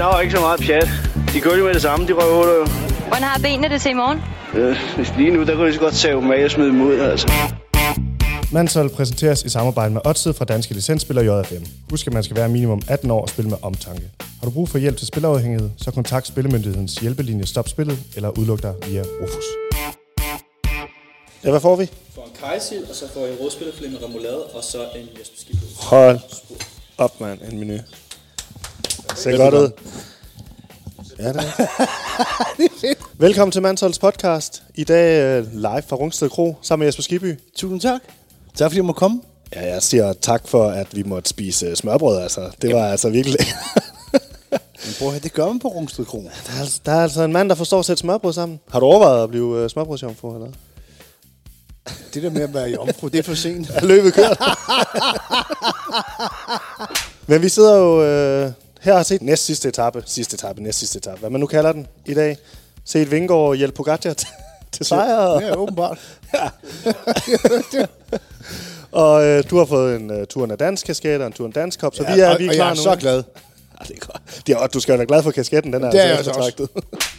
Der var ikke så meget pjat. De kørte jo med det samme, de røvhuller jo. Hvordan har benene det til i morgen? Øh, lige nu, der kunne de så godt tage dem af og smide dem ud, altså. Mansol præsenteres i samarbejde med Odset fra Danske Licensspiller JFM. Husk, at man skal være minimum 18 år og spille med omtanke. Har du brug for hjælp til spilafhængighed, så kontakt Spillemyndighedens hjælpelinje Stop Spillet eller udluk dig via Rufus. Ja, hvad får vi? får en kajsild, og så får jeg en rødspillerfilet med remoulade, og så en Jesper Skibby. Hold op, mand. En menu. Ser godt ud. Ja, det er Velkommen til Mansholds podcast. I dag øh, live fra Rungsted Kro sammen med Jesper Skiby. Tusind tak. Tak fordi jeg må komme. Ja, jeg siger tak for, at vi måtte spise øh, smørbrød. Altså. Det var altså virkelig... Men høre, det gør man på Rungsted Kro. der, er, altså- der er altså en mand, der forstår at sætte smørbrød sammen. Har du overvejet at blive uh, smørbrødsjomfru, eller? Det der med at være jomfru, det er for sent. Er løbet kørt? Men vi sidder jo øh, her har set næst sidste etape, sidste etape, næst sidste etape, hvad man nu kalder den i dag. Set Vingård hjælpe Pogacar til, til sejr. Ja, åbenbart. Og øh, du har fået en uh, turen af dansk kasket og en turen dansk kop, så Ja, vi er, og- vi er klar jeg er nu. så glad. Ja, det er godt. Det er, du skal være glad for kasketten, den er, Det er jeg altså eftertragtet.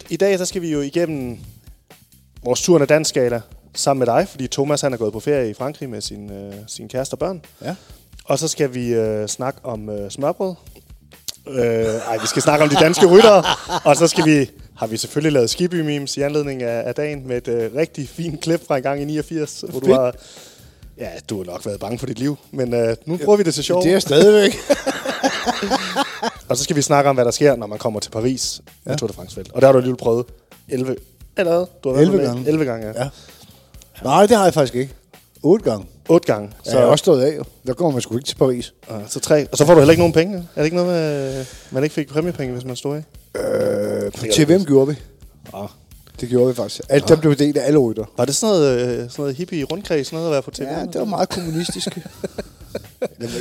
I dag så skal vi jo igennem vores turen af dansk skala sammen med dig, fordi Thomas han er gået på ferie i Frankrig med sin, øh, sin kæreste og børn. Ja. Og så skal vi øh, snakke om øh, smørbrød. Øh, ej, vi skal snakke om de danske ryttere. og så skal vi, har vi selvfølgelig lavet Skiby-memes i anledning af, af dagen med et øh, rigtig fint klip fra en gang i 89, hvor du har... Ja, du har nok været bange for dit liv, men øh, nu bruger vi det til sjov. Det er stadigvæk. Og så skal vi snakke om, hvad der sker, når man kommer til Paris ja. med Tour de France felt. Og der har du alligevel prøvet 11... Eller? Du har været 11 med gange. 11 gange, ja. Ja. Nej, det har jeg faktisk ikke. 8 gange. 8 gange. Så jeg er også stået af. jo. Der kommer man sgu ikke til Paris. Ja, så tre. Og så får du heller ikke nogen penge. Er det ikke noget med, øh, man ikke fik præmiepenge, hvis man stod af? Øh, til hvem gjorde vi? Ah. Det gjorde vi faktisk. Alt dem blev delt af alle rytter. Var det sådan noget, øh, sådan noget hippie rundkreds, sådan noget at være på TV? Ja, det var meget kommunistisk.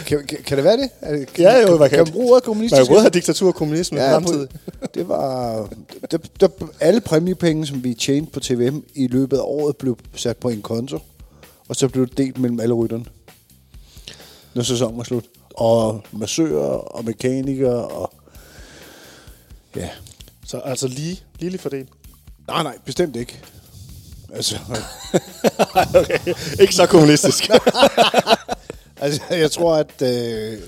Kan, kan, kan det være det? Er det kan, Ja, jo, kan, man kan, kan. bruge ordet Man kommunistisk? kan både have diktatur og kommunisme ja, Ja, samtidig. det var... Det, der, alle præmiepenge, som vi tjente på TVM i løbet af året, blev sat på en konto. Og så blev det delt mellem alle rytterne. Når sæsonen var slut. Og massører og mekanikere og... Ja. Så altså lige, lige fordelt. Nej, nej, bestemt ikke. Altså, okay. Ikke så kommunistisk. altså jeg tror, at øh,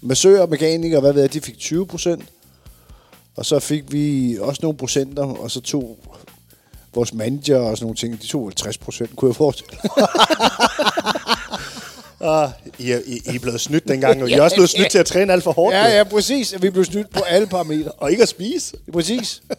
massører og mekanikere, hvad ved jeg, de fik 20 procent. Og så fik vi også nogle procenter, og så tog vores manager og sådan nogle ting, de tog 50 procent, kunne jeg forestille. ah, I, er, I, I er blevet snydt dengang, og I er også blevet snydt til at træne alt for hårdt. Ja, ja, præcis. Vi blev snydt på alle parametre. Og ikke at spise. Præcis.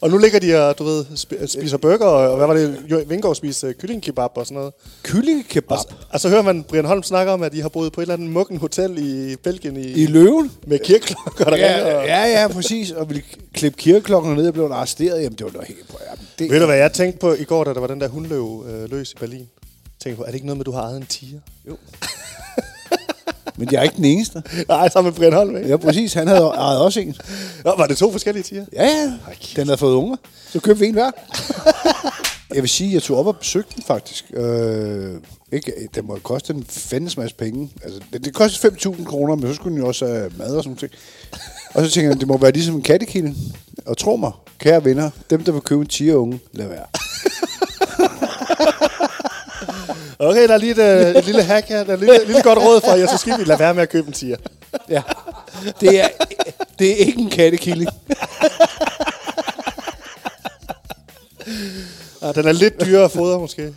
Og nu ligger de og, du ved, sp- spiser burger, og hvad var det, Vingård spiste kyllingkebab og sådan noget. Kyllingekebab. Og, og så hører man Brian Holm snakke om, at de har boet på et eller andet mukken hotel i Belgien i, I løven. med kirkeklokker, der ringer. Ja, Og, ja, ja, præcis. Og vi klippe kirkeklokken ned og blev arresteret. Jamen, det var noget helt... Det, Ved du, hvad jeg tænkte på i går, da der var den der hundløv øh, løs i Berlin? Tænkte på, er det ikke noget med, at du har ejet en tiger? Men jeg er ikke den eneste. Nej, sammen med Brian Holm, ikke? Ja, præcis. Han havde ejet også en. Nå, var det to forskellige tiger? Ja, ja. Den havde fået unger. Så købte vi en hver. jeg vil sige, at jeg tog op og besøgte den faktisk. Øh, ikke, den må koste en fændes masse penge. Altså, det, det kostede 5.000 kroner, men så skulle den jo også have mad og sådan noget. Og så tænker jeg, det må være ligesom en kattekilde. Og tro mig, kære venner, dem der vil købe en tigerunge, lad være. Okay, der er lige et, øh, et lille hack her. Der er et lille, lille godt råd for jer, så skal vi lade være med at købe en tiger. Ja. Det er, det er ikke en kattekilling. Ja, den er lidt dyrere at fodre, måske.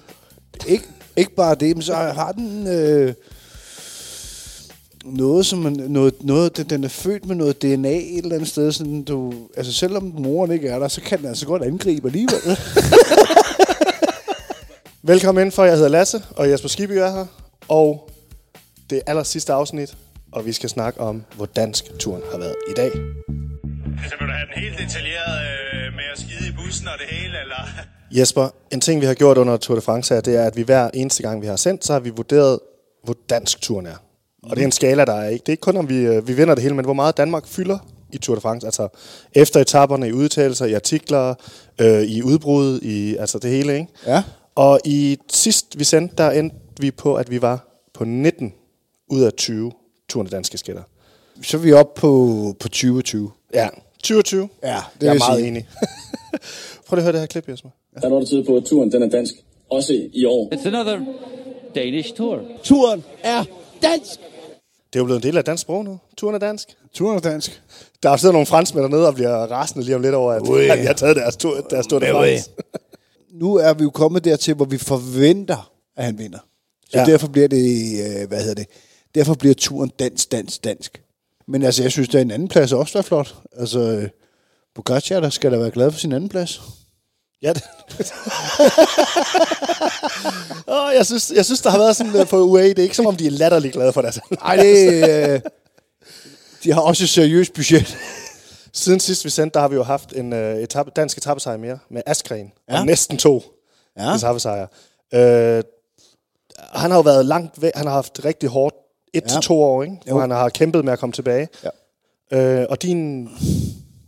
Ikke, ikke bare det, men så har den øh, noget, som man, noget, noget, den, den er født med noget DNA et eller andet sted. Sådan, du, altså selvom moren ikke er der, så kan den altså godt angribe alligevel. Velkommen ind for, jeg hedder Lasse, og Jesper Skibby er her. Og det er aller sidste afsnit, og vi skal snakke om, hvor dansk turen har været i dag. Altså, vil du have den helt detaljeret øh, med at skide i bussen og det hele, eller? Jesper, en ting, vi har gjort under Tour de France her, det er, at vi hver eneste gang, vi har sendt, så har vi vurderet, hvor dansk turen er. Og det er en skala, der er ikke. Det er ikke kun, om vi, øh, vi vinder det hele, men hvor meget Danmark fylder i Tour de France. Altså efter etaperne, i udtalelser, i artikler, øh, i udbrud, i altså det hele, ikke? Ja. Og i sidst vi sendte, der endte vi på, at vi var på 19 ud af 20 turene danske skætter. så er vi oppe på, på 2020. Ja, 2020. Ja, det jeg er jeg meget sige. enig. Prøv lige at høre det her klip, Jesper. Der er noget, der tyder på, at turen den er dansk. Også i år. It's another Danish tour. Turen er dansk. Det er jo blevet en del af dansk sprog nu. Turen er dansk. Turen er dansk. Der sidder nogle franskmænd dernede og bliver rasende lige om lidt over, at Ui. at jeg har taget deres tur, deres tur de France. Nu er vi jo kommet dertil, hvor vi forventer, at han vinder. Så Ja. derfor bliver det, øh, hvad hedder det, derfor bliver turen dansk, dansk, dansk. Men altså, jeg synes, der er en anden plads også, der er flot. Altså, øh, Pogacar, der skal da være glad for sin anden plads. Ja, oh, jeg, synes, jeg synes, der har været sådan øh, på UAE, det er ikke som om, de er latterligt glade for deres Ej, det, øh, de har også et seriøst budget. Siden sidst vi sendte, der har vi jo haft en øh, etape, dansk etappesejr mere med Askren. Ja. Og næsten to Ja. etappesejre. Øh, han har jo været langt væk. Han har haft rigtig hårdt et. Ja. til to år, ikke? Jo. Hvor han har kæmpet med at komme tilbage. Ja. Øh, og din,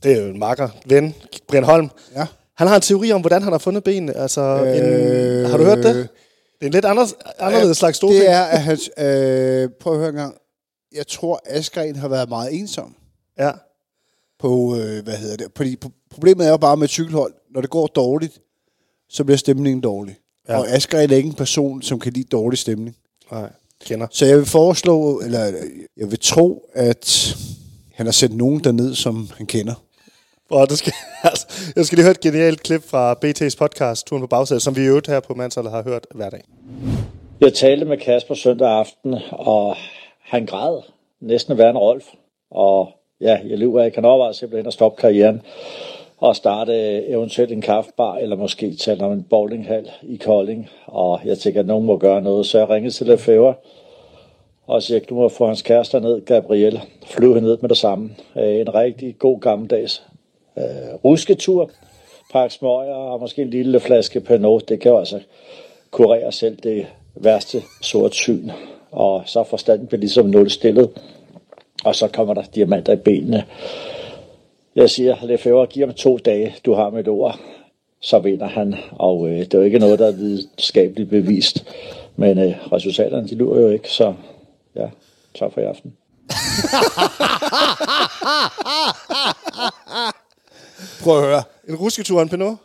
det er jo en makker, ven, Brian Holm. Ja. Han har en teori om, hvordan han har fundet benene. Altså, øh, Øh, en, har du hørt det? Det er en lidt anderledes, anderledes slags doping. Det er, at han, øh, prøv at høre en gang. Jeg tror, Askren har været meget ensom. Ja. på, øh, hvad hedder det, fordi pro- problemet er jo bare med cykelhold, når det går dårligt, så bliver stemningen dårlig. Ja. Og Asger er ikke en person, som kan lide dårlig stemning. Nej, kender. Så jeg vil foreslå, eller øh, jeg vil tro, at han har sendt nogen derned, som han kender. Og du skal, altså, jeg skal lige høre et genialt klip fra BT's podcast, Turen på bagsædet, som vi i øvrigt her på Mansholdet har hørt hver dag. Jeg talte med Kasper søndag aften, og han græd næsten værre end Rolf. Og ja, jeg lyver, jeg kan overveje simpelthen at stoppe karrieren og starte øh, eventuelt en kaffebar, eller måske tale om en bowlinghal i Kolding. Og jeg tænker, at nogen må gøre noget, så jeg ringede til Lefebvre og siger, at du må få hans kæreste ned, Gabriel. Flyv ned med det samme. Øh, en rigtig god gammeldags øh, rusketur. Pakke smøger og måske en lille flaske Pernod. Det kan jo altså kurere selv det værste sort syn. Og så forstanden bliver ligesom nulstillet. Og så kommer der diamanter i benene. Jeg siger, Lefebvre, giv ham to dage, du har mit ord. Så vinder han. Og øh, det er jo ikke noget, der er videnskabeligt bevist. Men øh, resultaterne, de lurer jo ikke. Så ja, tak for i aften. Prøv at høre. En rusketur en Pinot.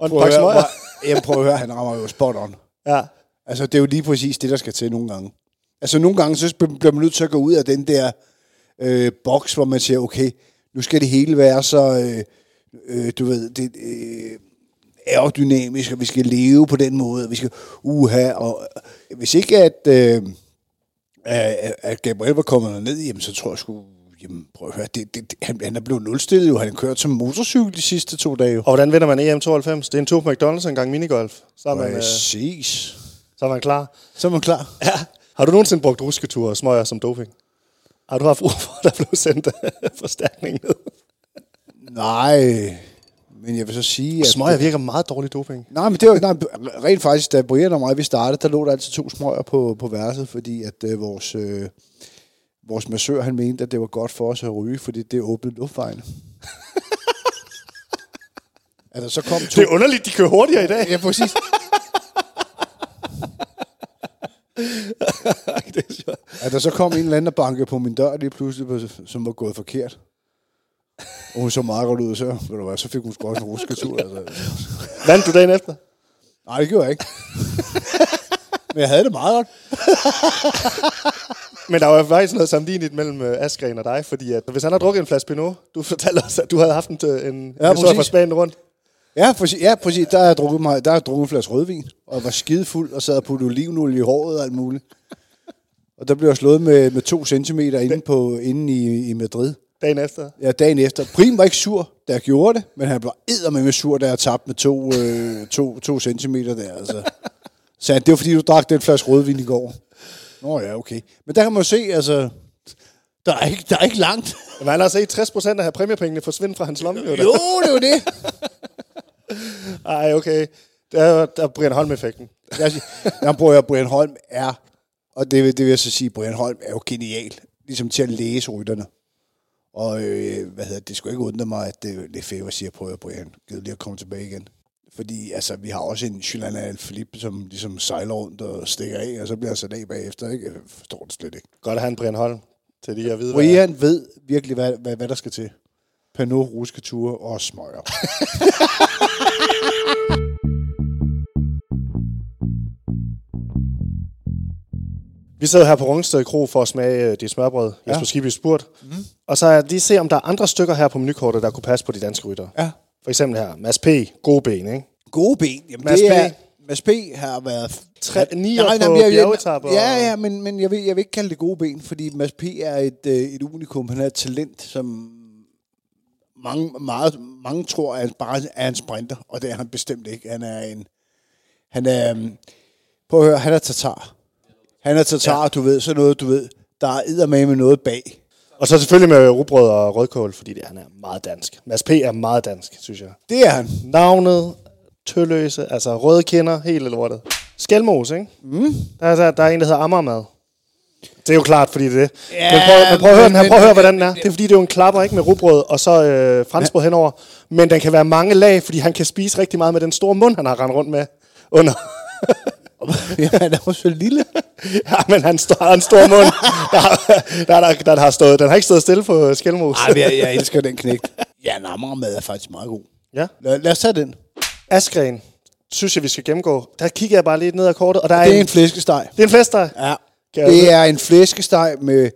Og en Prøv pakke at høre, smøger. Jamen, prøv at høre, han rammer jo spot on. Ja. Altså, det er jo lige præcis det, der skal til nogle gange. Altså, nogle gange, så bliver man nødt til at gå ud af den der øh, boks, hvor man siger, okay, nu skal det hele være så, øh, øh, du ved, det, øh, aerodynamisk, og vi skal leve på den måde, og vi skal uha, og øh, hvis ikke at, øh, at, at Gabriel var kommet ned, jamen, så tror jeg sgu, jamen, prøv at høre, det, det, han, han er blevet nulstillet jo, han har kørt som motorcykel de sidste to dage. Og hvordan vinder man E EM92? Det er en tur på McDonald's og en gang minigolf. Så er man, øh, så er man klar. Så er man klar. Ja. Har du nogensinde brugt rusketur og smøger som doping? Har du haft brug for, at der blev sendt øh, forstærkning ned? Nej, men jeg vil så sige, at... Smøger virker meget dårlig doping. Nej, men det var, nej, rent faktisk, da Brian og mig vi startede, der lå der altid to smøger på, på værelset, fordi at øh, vores, øh, vores massør, han mente, at det var godt for os at ryge, fordi det åbnede luftvejene. altså, så kom to... Det er underligt, de kører hurtigere i dag. Ja, præcis. det er. At der så kom en eller anden og bankede på min dør lige pludselig, som var gået forkert. Og hun så meget godt ud, så, ved du hvad, så fik hun sgu også en rusketur. Altså. Vandt du dagen efter? Nej, det gjorde jeg ikke. Men jeg havde det meget godt. Men der var faktisk noget sammenligneligt mellem øh, Askren og dig, fordi at, hvis han har drukket en flaske Pinot, du fortalte os, at du havde haft en, øh, en Ja, historie fra. Spanien rundt. Ja, præcis. Ja, præcis. Der har jeg drukket, mig, der har jeg drukket en flaske rødvin, og var skidefuld, og sad og puttede olivenolie i håret og alt muligt. Og der blev jeg slået med, med to centimeter inde, på, inde i, i Madrid. Dagen efter. Ja, dagen efter. Prim var ikke sur, da jeg gjorde det, men han blev eddermame sur, da jeg tabte med to, øh, to, to centimeter der. Altså. Så det var fordi, du drak den flaske rødvin i går. Nå ja, okay. Men der kan man jo se, altså, der er ikke, der er ikke langt. Men han har set 60 procent af præmiepengene forsvinde fra hans lomme. Jo, Jo, det var det. Ej, okay. Der er, der er Brian Holm-effekten. Jeg, jeg prøver at Brian Holm er, og det, vil- det vil jeg så sige, Brian Holm er jo genial, ligesom til at læse rytterne. Og øh, hvad hedder det, det skulle ikke undre mig, at det, Lefebvre siger, prøv at Brian, gider lige at komme tilbage igen. Fordi altså, vi har også en Julian Alaphilippe, som ligesom sejler rundt og stikker af, og så bliver han sat af bagefter. Ikke? Jeg forstår det slet ikke. Godt at have en Brian Holm til lige at vide, hvad... Brian ved virkelig, hvad, hvad, hvad der skal til. Pernod, rusketure og smøger. Vi sidder her på Rungsted Kro for at smage øh, dit smørbrød, Ja. Jesper Skibby spurgt. Mm. Og så lige se, om der er andre stykker her på menukortet, der kunne passe på de danske rytter. Ja. For eksempel her, Mads P. Gode ben, ikke? Gode ben. Jamen, Mads det P. er, Mads P. har været... Tre, nier Nej, nej, på jeg- jeg-. Ja, ja, men, men jeg, vil, jeg vil ikke kalde det gode ben, fordi Mads P. er et, øh, et unikum. Han er et talent, som mange, meget, mange tror, at han bare er en sprinter, og det er han bestemt ikke. Han er en... Han er... øhm, Prøv at høre, han er tatar. Han er tatar, ja. du ved, sådan noget, du ved. Der er med noget bag. Og så selvfølgelig med rugbrød og rødkål, fordi det, han er meget dansk. Mads P. er meget dansk, synes jeg. Det er han. Navnet, tølløse, altså røde kinder, hele lortet. Skelmos, ikke? Mm. Der, er, der er en, der hedder Ammermad. Det er jo klart, fordi det er det. Ja, men prøv, men prøv at høre den her, men- prøv at høre, hvordan den er. Det er fordi, det er jo en klapper, ikke? Med rugbrød og så øh, franskbrød henover. Men den kan være mange lag, fordi han kan spise rigtig meget med den store mund, han har rendt rundt med under. Ja, han er jo så lille. ja, men han står, har en stor mund. Der, der, der, der, har stået, den har ikke stået stille på Skelmos. Ej, men jeg, jeg elsker den knægt. Ja, nammermad er faktisk meget god. Ja. Lad, lad os tage den. Askren, synes jeg, vi skal gennemgå. Der kigger jeg bare lidt ned ad kortet, og der er, Det er en flæskesteg. Det er en flæskesteg? Ja. Kan Det er en flæskesteg med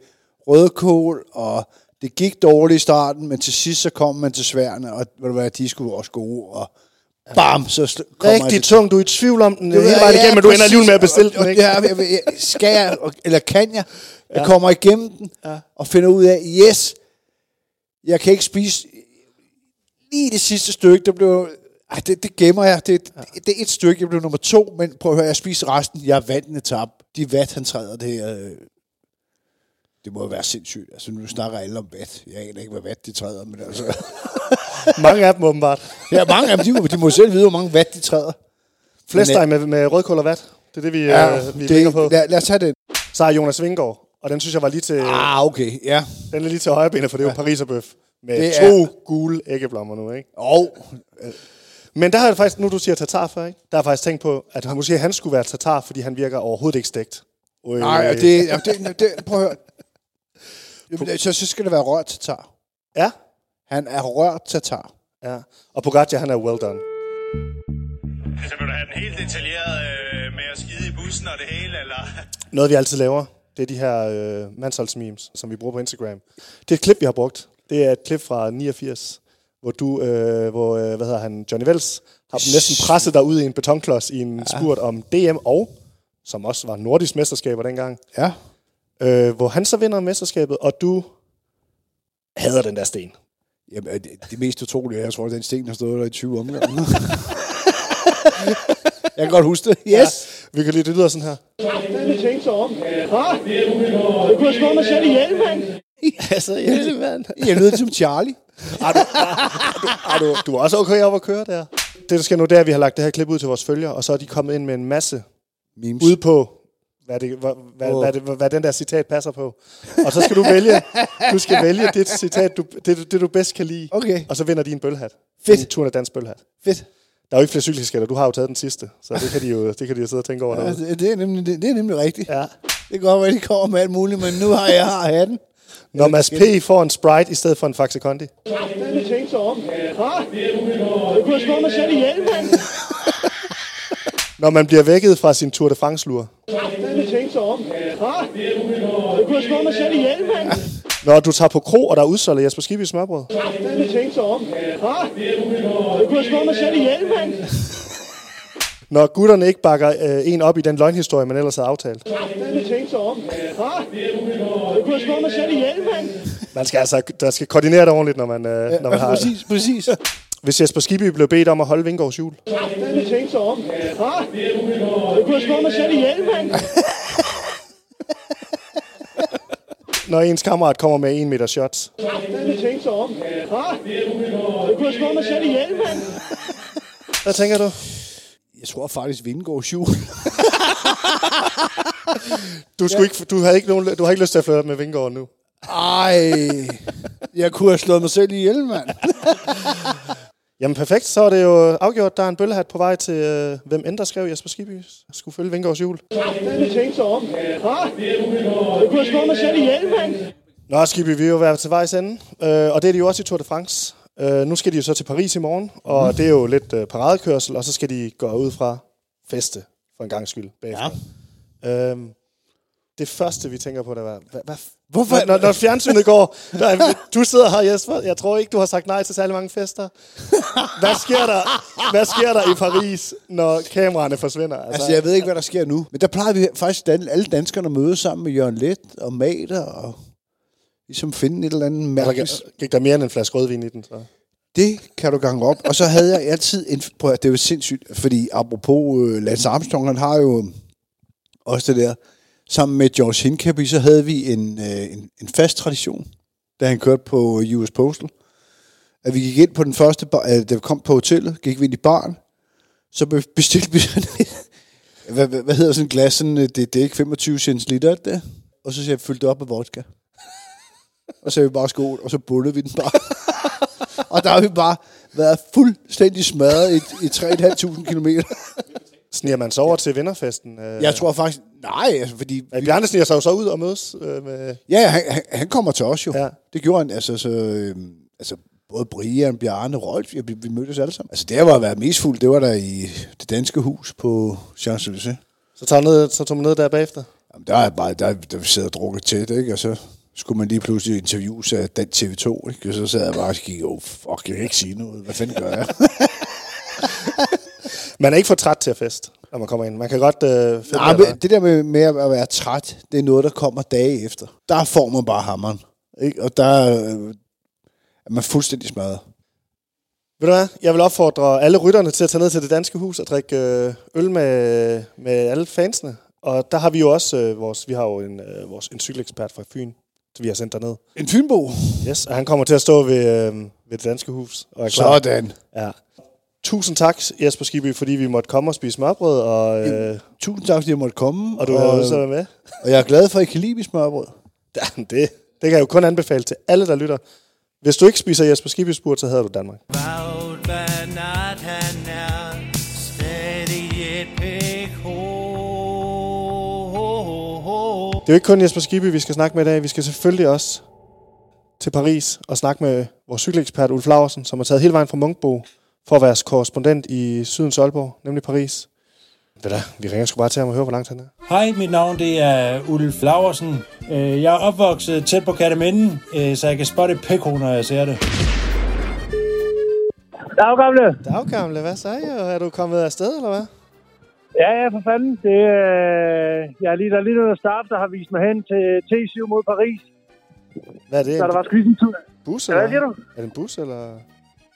rødkål, og det gik dårligt i starten, men til sidst så kom man til sværene, og ved du hvad, de skulle også gode, og bam, så kommer Rigtig til- tung, du er i tvivl om den Det hele vejen jeg, igennem, men du ender alligevel med at bestille Og- den, ikke? Ja, skal jeg, eller kan jeg? Jeg Ja. kommer igennem den, Ja. og finder ud af, yes, jeg kan ikke spise lige det sidste stykke, der blev... Ej, det, det gemmer jeg. Det, ja. det, det er et stykke, jeg blev nummer to, men prøv at høre, jeg spiser resten. Jeg vandt en etap. De vat, han træder, det er... øh, Det må jo være sindssygt. Altså, nu snakker alle om vat. Jeg aner ikke, hvad vat de træder, men altså... Mange af dem åbenbart. ja, mange af dem, de, må- de må selv vide, hvor mange vat de træder. Flæskesteg med, med rødkål og vat. Det er det, vi, Ja, øh, vi det- ligger på. lad- lad os tage den. Så er Jonas Vingård, og den synes jeg var lige til... Ah, okay, ja. Den er lige til højre benet, for det er jo pariserbøf. Med Det to er- gule æggeblommer nu, ikke? Og Men der har jeg faktisk, nu du siger tatar før, ikke? Der har jeg faktisk tænkt på, at han, måske han skulle være tatar, fordi han virker overhovedet ikke stegt. Øh, Nej, og det, det, det, prøv at høre. Jamen, Så, så skal det være rørt tatar. Ja? Han er rørt tatar. Ja. Og Pogacar, han er well done. Altså, vil du have den helt detaljeret øh, med at skide i bussen og det hele, eller? Noget, vi altid laver, det er de her øh, mandsholdsmemes, som vi bruger på Instagram. Det er et klip, vi har brugt. Det er et klip fra 89, hvor du, øh, hvor, øh, hvad hedder han, Johnny Vels, har dem næsten presset dig ud i en betonklods i en ja. spurt om DM og, som også var nordisk mesterskaber dengang, Ja. Øh, hvor han så vinder mesterskabet, og du hader den der sten. Jamen, det, det mest utrolige er, jeg tror, at den sten har stået der i 20 omgange. jeg kan godt huske det. Yes. Ja, vi kan lige, det lyder sådan her. Fandme tænke sig om. Du kunne slå mig selv ihjel, mand. altså, hjælp, mand. Jeg lyder som Charlie. Er du, er, du, er du, du er også okay op at køre der. Det, der sker nu, det er, at vi har lagt det her klip ud til vores følgere, og så er de kommet ind med en masse Memes. ude på, hvad, det, hvad, hvad, Åh. hvad, det, hvad den der citat passer på. Og så skal du vælge, du skal vælge det citat, du, det, det du bedst kan lide. Okay. Og så vinder de en bølhat. Fedt. En Tour de Dans bølhat. Fedt. Der er jo ikke flere cykelskatter, du har jo taget den sidste, så det kan de jo, det kan de jo sidde og tænke over Ja, derude. det, det, er nemlig, det, det er nemlig rigtigt. Ja. Det kan godt være, de kommer med alt muligt, men nu har jeg har hatten. Når Mads P. får en Sprite i stedet for en Faxe Kondi. Fandme tænke sig om. Hva? Du kunne slå mig selv ihjel, mand. Når man bliver vækket fra sin Tour de France-lur. Når du tager på kro, og der er udsolgt Jesper smørbrød. Selv ihjel, mand. Når gutterne ikke bakker øh, en op i den løgnhistorie, man ellers havde aftalt. Man skal altså, der skal koordinere det ordentligt, når man, øh, når man har præcis, præcis. Hvis Jesper Skibby blev bedt om at holde Vingårds jul. Fandme tænke sig om. Hva? Du kunne slå mig selv ihjel, mand. Når ens kammerat kommer med en meter shots. Fandme tænke sig om. Hva? Du kunne slå mig selv ihjel, mand. Hvad tænker du? Jeg tror faktisk, Vindegårds jul. Du, skulle ikke, du, havde ikke nogen, du har ikke lyst til at flytte med Vingård nu. Ej, jeg kunne have slået mig selv ihjel, mand. Jamen perfekt, så er det jo afgjort. Der er en bøllehat på vej til, øh, hvem end der skrev Jesper Skibby skulle følge Vingårds jul. Fandme tænke sig om. Hva? Du kunne slå mig selv ihjel, mand. Nå, skal vi jo være til vejs ende, øh, og det er de jo også i Tour de France. Øh, nu skal de jo så til Paris i morgen, og mm. det er jo lidt øh, paradekørsel, og så skal de gå ud fra feste, for en gang skyld, bagefter. Ja. Øhm, det første, vi tænker på, det var, hvad, hvad, Hvorfor? Når, når fjernsynet går, der, du sidder her, Jesper, jeg tror ikke, du har sagt nej til særlig mange fester. Hvad sker der, hvad sker der i Paris, når kameraerne forsvinder? Altså, jeg ved ikke, hvad der sker nu. Men der plejer vi faktisk alle danskerne at møde sammen med Jørgen Let og Mater og ligesom finde et eller andet mærkeligt. Altså, gik der mere end en flaske rødvin i den, så? Det kan du gange op. Og så havde jeg altid en... Prøv, det er jo sindssygt, fordi apropos uh, Lance Armstrong, han har jo også det der. Sammen med George Hincapie, så havde vi en, øh, en, en fast tradition, da han kørte på US Postal. At vi gik ind på den første bar, øh, da vi kom på hotellet, gik vi ind i baren, så bestilte vi sådan et, hvad, hvad, hvad hedder sådan en glas, sådan, det, det er ikke 25 cents liter, det? Og så jeg, fyldte det op med vodka. Og så er vi bare skål, og så bullede vi den bare. og der har vi bare været fuldstændig smadret i, i 3.500 kilometer. Sniger man sig over til vinterfesten? Øh, Jeg tror faktisk, nej, altså, fordi... Ja, Bjarne sniger sig jo så ud og mødes øh, med... Ja, han, han, han kommer til os jo. Ja. Det gjorde han, altså, så, øh, altså både Brian, Bjarne, Rolf, ja, vi, vi mødtes alle sammen. Altså, der var at være mest fuld, det var der i det danske hus på Champs-Élysées. Så tager, ned, så tog man ned der bagefter? Jamen, der er bare, der, der vi sidder og drukker tæt, ikke? Og så skulle man lige pludselig interviews af den TV2, ikke? Og så sad jeg bare og kiggede, oh, fuck, jeg kan ikke sige noget. Hvad fanden gør jeg? Man er ikke for træt til at fest, når man kommer ind. Man kan godt... Øh, finde Nej, men det der med, med at være træt, det er noget, der kommer dage efter. Der får man bare hammeren. Ikke? Og der øh, er man fuldstændig smadret. Ved du hvad? Jeg vil opfordre alle rytterne til at tage ned til det danske hus og drikke øh, øl med, med alle fansene. Og der har vi jo også øh, vores, vi har jo en, øh, vores, en cykelekspert fra Fyn, som vi har sendt derned. En Fynbo? Yes, og han kommer til at stå ved, øh, ved det danske hus. Og er klar. Sådan. Ja. Tusind tak, Jesper Skibby, fordi vi måtte komme og spise smørbrød. Og, øh, Tusind tak, fordi jeg måtte komme. og du har også været med. Og jeg er glad for, at I kan lide smørbrød. Ja, det, det kan jeg jo kun anbefale til alle, der lytter. Hvis du ikke spiser Jesper Skibby spurt, så hedder du Danmark. Wout van Aert, han er stadig et pæk Det er jo ikke kun Jesper Skibby, vi skal snakke med i dag. Vi skal selvfølgelig også til Paris og snakke med vores cykelekspert Ulf Laursen, som har taget hele vejen fra Munkbo for at være korrespondent i Sydens Aalborg, nemlig Paris. Ved du, vi ringer sgu bare til ham og hører, hvor langt han er. Hej, mit navn det er Ulf Laversen. Øh, Jeg er opvokset tæt på Kataminden, øh, så jeg kan spotte et pækko, når jeg ser det. Dag, gamle. Dag, gamle. Hvad så? Er du kommet afsted, eller hvad? Ja, ja, for fanden. Det, øh, jeg er lige, der er lige noget staff, der har vist mig hen til T7 mod Paris. Hvad er det? Så der var lige en tur. Bus, Ja, eller hvad siger du? Er det en bus, eller?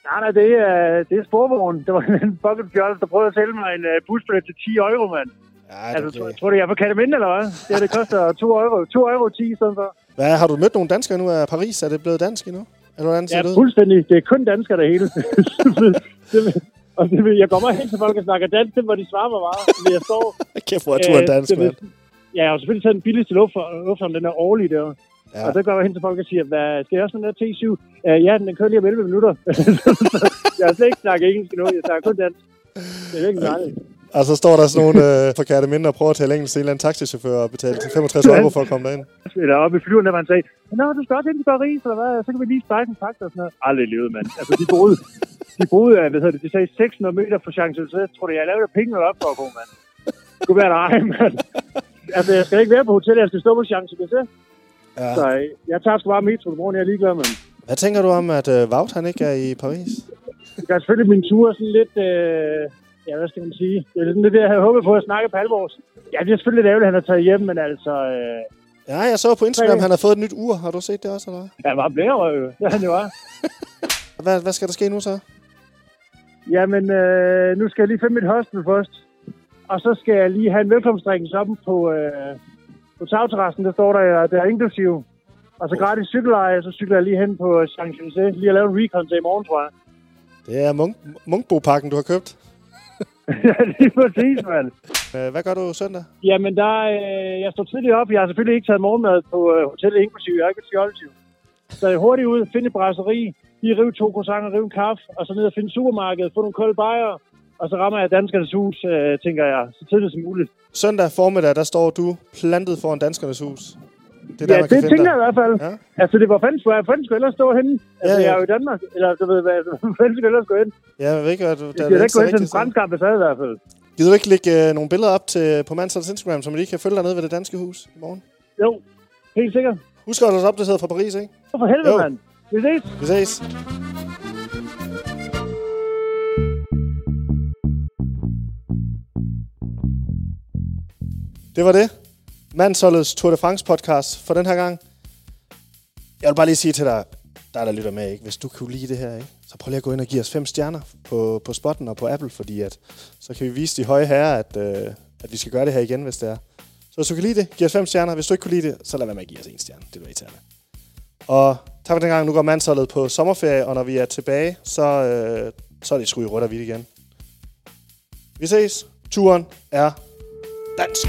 Nej, nej, det er, det er sporvogn. Det var en bucket fjols, der prøvede at sælge mig en uh, busbillet til 10 euro, mand. Ja, altså, tror, tror du, jeg er på Kataminde, eller hvad? Det, det koster 2 euro. 2 euro 10 i stedet for. Hvad, har du mødt nogle danskere nu af Paris? Er det blevet dansk endnu? Eller hvordan ser Ja, det fuldstændig. Det er kun danskere, det hele. det, og det, vil- jeg kommer hen til folk og snakker dansk, det hvor de svarer mig bare. Fordi jeg står... Kæft, hvor er turen dansk, det vil- mand. Ja, jeg har selvfølgelig taget den billigste lufthavn, lufthavn den er årlige der. Ja. Og så går jeg hen til folk og siger, Hvad, skal jeg også med den der T7? Uh, ja, den kører lige om 11 minutter. jeg har slet ikke snakket engelsk endnu, jeg snakker kun dansk. Det er virkelig dejligt. Og så står der sådan nogle øh, fra Kærteminde og prøver at tale engelsk til en eller anden taxichauffør og betale til 65 euro for at komme derind. Eller oppe i flyveren, der man sagde, Nå, du skal også ind til Paris, eller hvad? Så kan vi lige strække en takt og sådan noget. Aldrig levet, mand. Altså, de boede, de boede, øh, hvad hedder det, de sagde 600 meter fra Champs-Élysées. Tror du, jeg lavede penge op for at gå, mand? Det kunne være dig, mand. Altså, jeg skal ikke være på hotel, jeg skal stå på Champs-Élysées. Ja. Så øh, jeg tager sgu bare metro, bror, jeg er ligeglad, mand. Hvad tænker du om, at øh, Wout han ikke er i Paris? Jeg gør selvfølgelig min tur sådan lidt, øh, ja, hvad skal man sige? Det er sådan lidt det, jeg havde håbet på at snakke på halvårs. Ja, det er selvfølgelig lidt ærgerligt, at han har taget hjem, men altså... Øh, Ja, jeg så på Instagram, han har fået et nyt ur. Har du set det også, eller hvad? han var blærerøv, det han jo var. Hvad, hvad skal der ske nu så? Jamen, øh, nu skal jeg lige finde mit hostel først. Og så skal jeg lige have en velkomstdrikkelse op på, øh, på tagterrassen. Der står der, der er inklusiv. Og så gratis cykeleje, så cykler jeg lige hen på Champs-Élysées. Lige at lave en recon til i morgen, tror jeg. Det er Munk Munkbo-pakken, du har købt. ja, lige præcis, mand. Øh, Hvad gør du søndag? Jamen, der, øh, jeg står tidligt op. Jeg har selvfølgelig ikke taget morgenmad på øh, hotellet inklusiv. Jeg har ikke et skjoldtiv. Så jeg er hurtigt ud, finde et brasseri, lige rive to croissanter, rive en kaffe, og så ned og finde supermarkedet, få nogle kolde bajer, og så rammer jeg danskernes hus, øh, tænker jeg, så tidligt som muligt. Søndag formiddag, der står du plantet foran Danskernes Hus. Det er der, ja, man kan det finde tænker dig. jeg i hvert fald. Ja. Altså, det var fanden skulle jeg fanden skulle ellers stå henne. Altså, Ja, ja. jeg er jo i Danmark. Eller, du ved, hvad fanden skulle ellers gå hen? Ja, jeg ved ikke, hvad du... Jeg skal da ikke gå hen til den franske ambassade i hvert fald. Gider du ikke lægge øh, nogle billeder op til, på Mansholds Instagram, så man lige kan følge dig ned ved det danske hus i morgen? Jo, helt sikkert. Husk at holde os opdateret fra Paris, ikke? For helvede, mand. Vi ses. Vi ses. Det var det. Mandsholdets Tour de France podcast for den her gang. Jeg vil bare lige sige til dig, der der lytter med, ikke? hvis du kunne lide det her, ikke? så prøv lige at gå ind og give os fem stjerner på, på spotten og på Apple, fordi at, så kan vi vise de høje herrer, at, øh, at vi skal gøre det her igen, hvis det er. Så hvis du kan lide det, giv os fem stjerner. Hvis du ikke kunne lide det, så lad være med at give os en stjerne. Det er du irriterende. Og tak for den gang. Nu går mandsholdet på sommerferie, og når vi er tilbage, så, øh, så er det sgu i rødt og hvidt igen. Vi ses. Turen er dansk.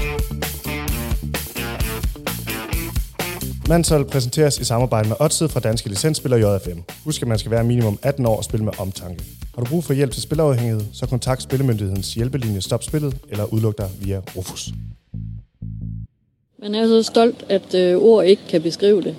Manshold præsenteres i samarbejde med Odset fra Danske Licensspiller JFM. Husk, at man skal være minimum 18 år og spille med omtanke. Har du brug for hjælp til spilafhængighed, så kontakt Spillemyndighedens hjælpelinje Stop Spillet eller udluk dig via Rufus. Man er så stolt, at øh, ord ikke kan beskrive det.